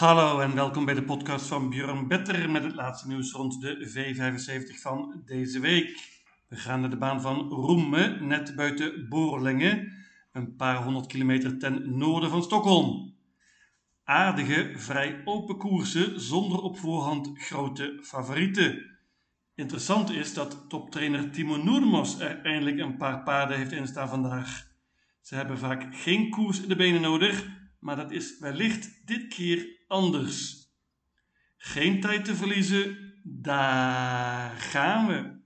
Hallo en welkom bij de podcast van Björn Better met het laatste nieuws rond de V75 van deze week. We gaan naar de baan van Roemme, net buiten Borlingen, een paar honderd kilometer ten noorden van Stockholm. Aardige, vrij open koersen zonder op voorhand grote favorieten. Interessant is dat toptrainer Timo Noermos er eindelijk een paar paarden heeft instaan vandaag. Ze hebben vaak geen koers in de benen nodig, maar dat is wellicht dit keer anders. Geen tijd te verliezen, daar gaan we.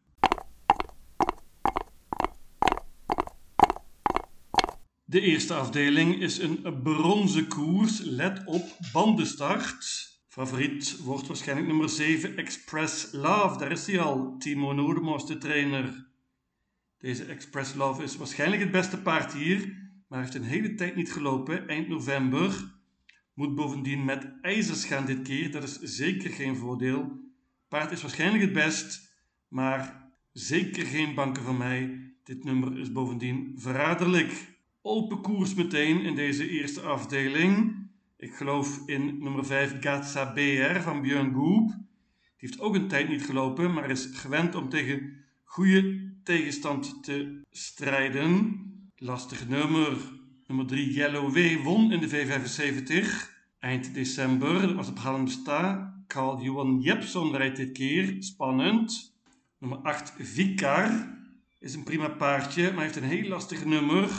De eerste afdeling is een bronzen koers. Let op, bandenstart. Favoriet wordt waarschijnlijk nummer 7 Express Love. Daar is hij al. Timo Noordemos, de trainer. Deze Express Love is waarschijnlijk het beste paard hier, maar heeft een hele tijd niet gelopen, eind november. Moet bovendien met ijzers gaan dit keer, dat is zeker geen voordeel. Paard is waarschijnlijk het best, maar zeker geen banken van mij. Dit nummer is bovendien verraderlijk. Open koers meteen in deze eerste afdeling. Ik geloof in nummer 5 Gatsa BR van Björn Goop. Die heeft ook een tijd niet gelopen, maar is gewend om tegen goede tegenstand te strijden. Lastig nummer. Nummer 3 Yellow W won in de V75 eind december. Was op Halmstad. Carl Johan Jepson rijdt dit keer. Spannend. Nummer 8 Vicar is een prima paardje, maar heeft een heel lastig nummer.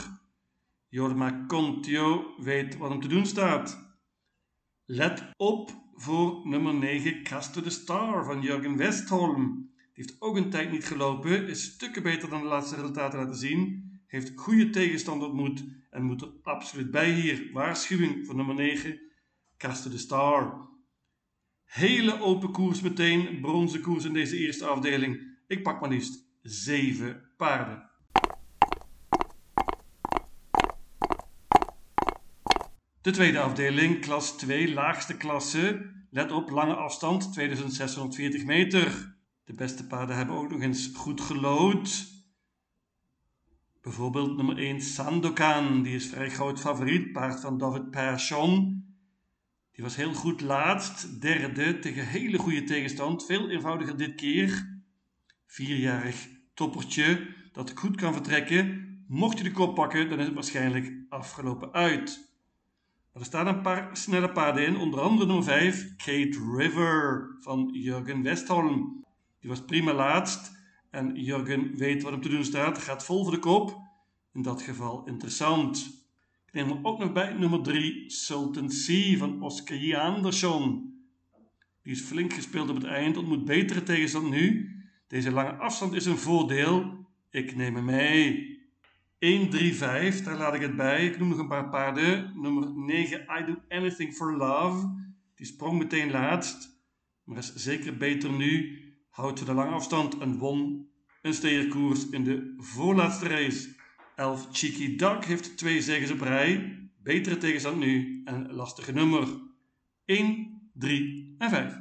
Jorma Contio weet wat hem te doen staat. Let op voor nummer 9 Casto de Star van Jurgen Westholm. Die heeft ook een tijd niet gelopen, is stukken beter dan de laatste resultaten laten zien. Heeft goede tegenstand ontmoet en moet er absoluut bij hier. Waarschuwing voor nummer 9 Casto de Star. Hele open koers meteen, bronzen koers in deze eerste afdeling. Ik pak maar liefst 7 paarden. De tweede afdeling, klas 2, laagste klasse. Let op, lange afstand, 2640 meter. De beste paarden hebben ook nog eens goed gelood. Bijvoorbeeld nummer 1 Sandokan, die is vrij groot favoriet, paard van David Persson. Die was heel goed laatst, derde, tegen hele goede tegenstand. Veel eenvoudiger dit keer. Vierjarig toppertje dat goed kan vertrekken. Mocht je de kop pakken, dan is het waarschijnlijk afgelopen uit. Maar er staan een paar snelle paarden in, onder andere nummer 5, Kate River van Jurgen Westholm. Die was prima laatst en Jurgen weet wat hem te doen staat, gaat vol voor de kop. In dat geval interessant. Ik neem er ook nog bij nummer 3, Sultan C van Oscar J. Die is flink gespeeld op het eind, ontmoet betere tegenstand nu. Deze lange afstand is een voordeel. Ik neem hem mee. 1, 3, 5, daar laat ik het bij. Ik noem nog een paar paarden. Nummer 9, I Do Anything for Love. Die sprong meteen laatst, maar is zeker beter nu. Houdt voor de lange afstand en won een steerkoers in de voorlaatste race. 11, Cheeky Duck heeft twee zegens op rij. Betere tegenstand nu en lastige nummer. 1, 3 en 5.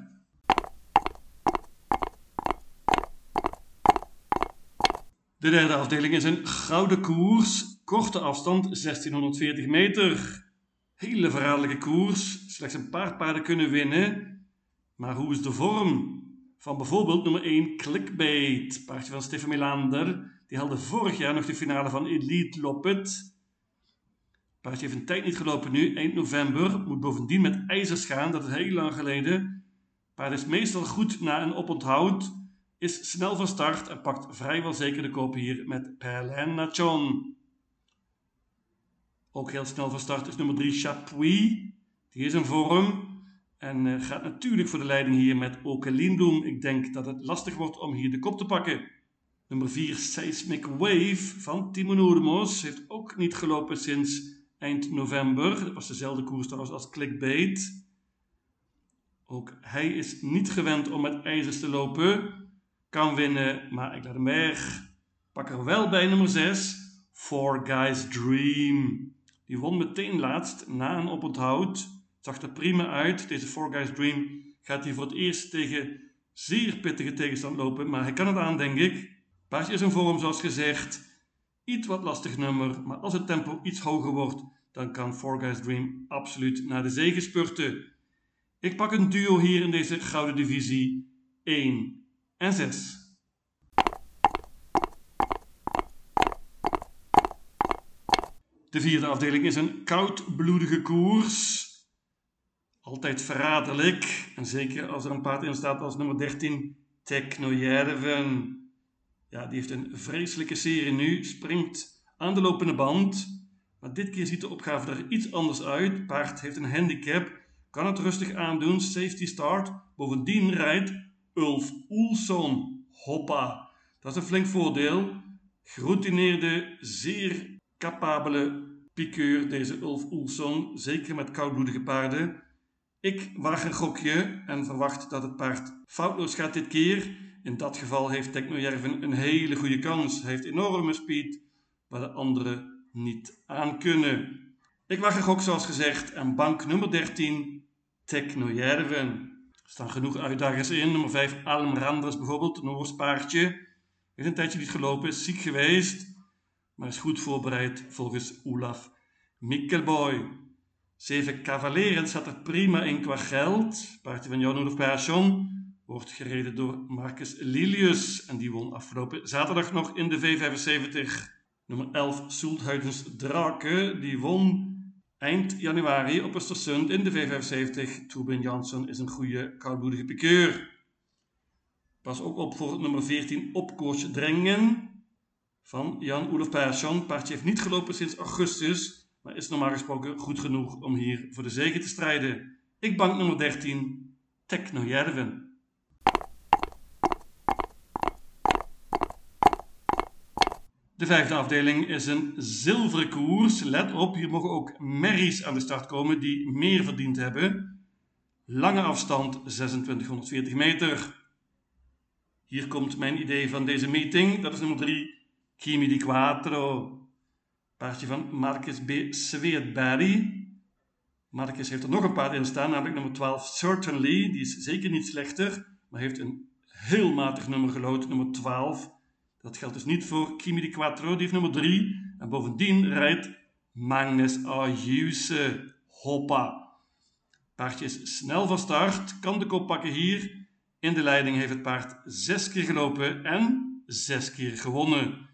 De derde afdeling is een gouden koers, korte afstand 1640 meter. Hele verraderlijke koers, slechts een paar paarden kunnen winnen. Maar hoe is de vorm? Van bijvoorbeeld nummer 1 Clickbait, paardje van Stefan Milander. Die haalde vorig jaar nog de finale van Elite Loppet. Paardje heeft een tijd niet gelopen nu, eind november. Moet bovendien met ijzers gaan, dat is heel lang geleden. Paard is meestal goed na een oponthoud is snel van start en pakt vrijwel zeker de kop hier met Perlen Nachon. Ook heel snel van start is nummer 3 Chapuis. Die is in vorm en uh, gaat natuurlijk voor de leiding hier met Okelindum. Ik denk dat het lastig wordt om hier de kop te pakken. Nummer 4 Seismic Wave van Timo Noordemos heeft ook niet gelopen sinds eind november. Dat was dezelfde koers trouwens als Clickbait. Ook hij is niet gewend om met ijzers te lopen kan winnen, maar ik laat hem weg. Pak er wel bij nummer 6, Four Guys Dream. Die won meteen laatst na een oponthoud. Zag er prima uit. Deze Four Guys Dream gaat hier voor het eerst tegen zeer pittige tegenstand lopen, maar hij kan het aan, denk ik. Paardje is in vorm, zoals gezegd. Iets wat lastig nummer, maar als het tempo iets hoger wordt, dan kan Four Guys Dream absoluut naar de zege spurten. Ik pak een duo hier in deze gouden divisie 1 en 6. De vierde afdeling is een koudbloedige koers. Altijd verraderlijk. En zeker als er een paard in staat als nummer 13, Technojärven. Ja, die heeft een vreselijke serie nu. Springt aan de lopende band. Maar dit keer ziet de opgave er iets anders uit. Paard heeft een handicap. Kan het rustig aandoen. Safety start. Bovendien rijdt Ulf Oelson. Hoppa. Dat is een flink voordeel. Geroutineerde, zeer capabele piqueur, deze Ulf Oelson. Zeker met koudbloedige paarden. Ik waag een gokje en verwacht dat het paard foutloos gaat dit keer. In dat geval heeft Technojerven een hele goede kans. Hij heeft enorme speed, waar de anderen niet aan kunnen. Ik waag een gok zoals gezegd en bank nummer 13, Technojerven. Er staan genoeg uitdagers in. Nummer 5, Alm Randers bijvoorbeeld, een oorspaardje. Heeft een tijdje niet gelopen, is ziek geweest, maar is goed voorbereid volgens Olaf Mikkelboy. Zeven Cavaleren zat er prima in qua geld. Paardje van Jan of Persson wordt gereden door Marcus Lilius. En die won afgelopen zaterdag nog in de V75. Nummer 11 Soelthuidens Draken. Die won eind januari op Östersund in de V75. Torbin Jansson is een goede koudbloedige pikeur. Pas ook op voor nummer 14 Opkoers Drengen van Jan-Olof Persson. Paardje heeft niet gelopen sinds augustus maar is normaal gesproken goed genoeg om hier voor de zege te strijden. Ik bank nummer 13, Technojärven. De vijfde afdeling is een zilveren koers. Let op, hier mogen ook merries aan de start komen die meer verdiend hebben. Lange afstand 2640 meter. Hier komt mijn idee van deze meeting. Dat is nummer 3, Kimi di Quattro. Paardje van Marcus B. Sweetberry. Marcus heeft er nog een paard in staan, namelijk nummer 12 Certainly. Die is zeker niet slechter, maar heeft een heel matig nummer gelood, nummer 12. Dat geldt dus niet voor Kimi di Quattro, die heeft nummer 3. En bovendien rijdt Magnus Ayuse. Hoppa. Paardje is snel van start, kan de kop pakken hier. In de leiding heeft het paard zes keer gelopen en zes keer gewonnen.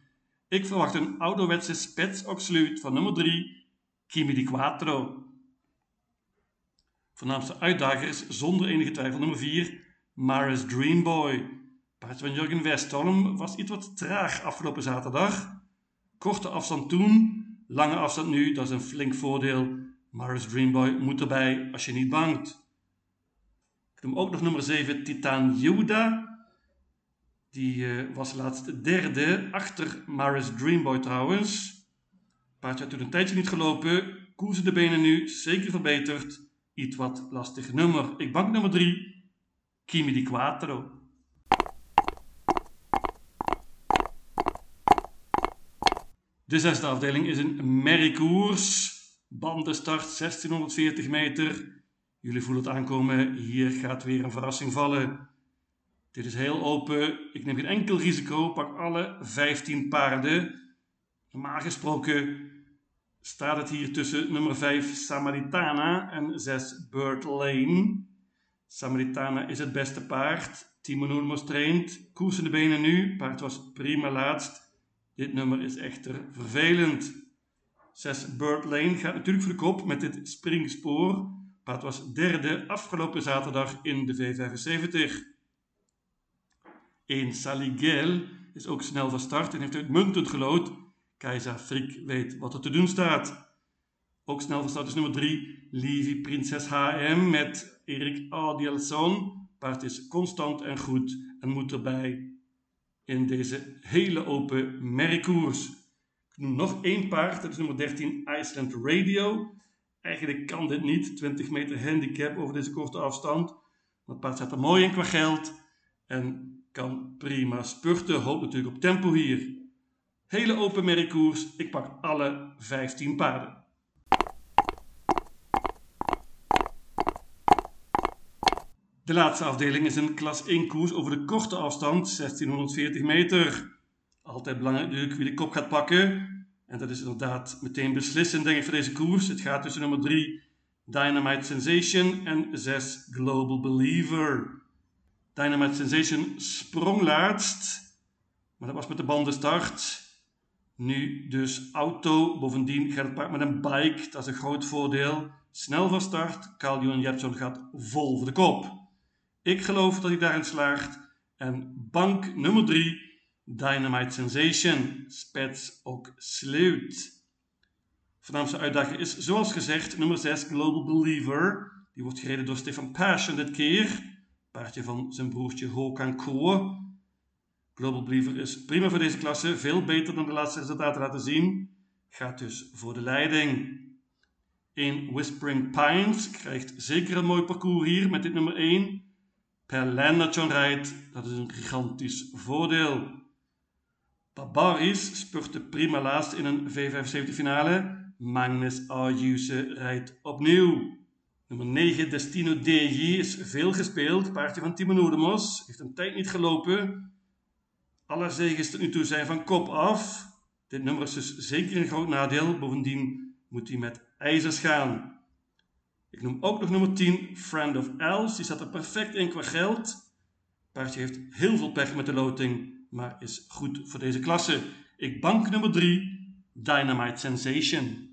Ik verwacht een ouderwetse spets oxluit van nummer 3, Kimi di Quattro. Voornaamste uitdager is zonder enige twijfel nummer 4, Maris Dreamboy. Paardje van Jurgen Westholm was iets wat traag afgelopen zaterdag. Korte afstand toen, lange afstand nu, dat is een flink voordeel. Maris Dreamboy moet erbij als je niet bangt. Ik noem ook nog nummer 7, Titan Juda. Die uh, was laatst derde, achter Maris Dreamboy trouwens. Paardje had toen een tijdje niet gelopen. Koersen de benen nu, zeker verbeterd. Iets wat lastig nummer. Ik bank nummer 3, Kimi di Quattro. De zesde afdeling is een merriekoers. Bandenstart 1640 meter. Jullie voelen het aankomen, hier gaat weer een verrassing vallen. Dit is heel open. Ik neem geen enkel risico. Pak alle 15 paarden. Normaal gesproken staat het hier tussen nummer 5 Samaritana en 6 Bird Lane. Samaritana is het beste paard. Timo Noormos traint. Koers de benen nu. Paard was prima laatst. Dit nummer is echter vervelend. 6 Bird Lane gaat natuurlijk voor de kop met dit springspoor. Paard was derde afgelopen zaterdag in de V75. 1 Saligel is ook snel van start en heeft uitmuntend gelood. Keizer Frik weet wat er te doen staat. Ook snel van start is nummer 3 Livy Prinses HM met Erik Adielson. Paard is constant en goed en moet erbij in deze hele open merriekoers. Ik noem nog één paard, dat is nummer 13 Iceland Radio. Eigenlijk kan dit niet, 20 meter handicap over deze korte afstand. Maar het paard staat er mooi in qua geld. En kan prima spurten. Hoopt natuurlijk op tempo hier. Hele open merkkoers. Ik pak alle 15 paarden. De laatste afdeling is een klas 1 koers over de korte afstand, 1640 meter. Altijd belangrijk natuurlijk wie de kop gaat pakken. En dat is inderdaad meteen beslissend denk ik voor deze koers. Het gaat tussen nummer 3 Dynamite Sensation en 6 Global Believer. Dynamite Sensation sprong laatst, maar dat was met de bandenstart. Nu dus auto, bovendien gaat het paard met een bike, dat is een groot voordeel. Snel van start, Carl Johan Jepson gaat vol voor de kop. Ik geloof dat hij daarin slaagt. En bank nummer 3, Dynamite Sensation, spets ook sluit. Voornaamste uitdager is zoals gezegd nummer 6 Global Believer. Die wordt gereden door Stefan Passion dit keer. Paardje van zijn broertje Håkan Koe. Global Believer is prima voor deze klasse. Veel beter dan de laatste resultaten laten zien. Gaat dus voor de leiding. In Whispering Pines krijgt zeker een mooi parcours hier met dit nummer 1. Per Lennart John rijdt, dat is een gigantisch voordeel. Barbaris spurte prima laatst in een V75 finale. Magnus Ayuse rijdt opnieuw. Nummer 9, Destino DJ, is veel gespeeld. Paardje van Timo Noedemos. Heeft een tijd niet gelopen. Alle zegens tot nu toe zijn van kop af. Dit nummer is dus zeker een groot nadeel. Bovendien moet hij met ijzers gaan. Ik noem ook nog nummer 10, Friend of Els. Die staat er perfect in qua geld. Paardje heeft heel veel pech met de loting, maar is goed voor deze klasse. Ik bank nummer 3, Dynamite Sensation.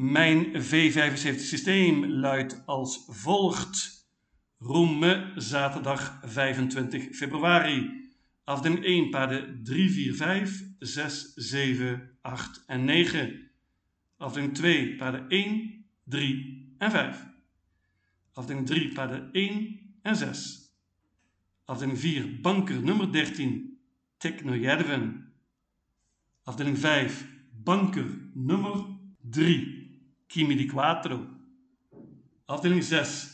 Mijn V75 systeem luidt als volgt. Roemme, zaterdag 25 februari. Afdeling 1, paarden 3, 4, 5, 6, 7, 8 en 9. Afdeling 2, paarden 1, 3 en 5. Afdeling 3, paarden 1 en 6. Afdeling 4, banker nummer 13, Technojerven. Afdeling 5, banker nummer 3. Kimi di Quattro. Afdeling 6.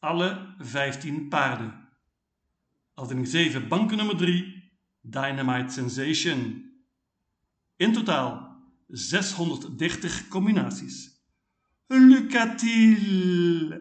Alle 15 paarden. Afdeling 7. Banken nummer 3. Dynamite Sensation. In totaal 630 combinaties. Lucatiel.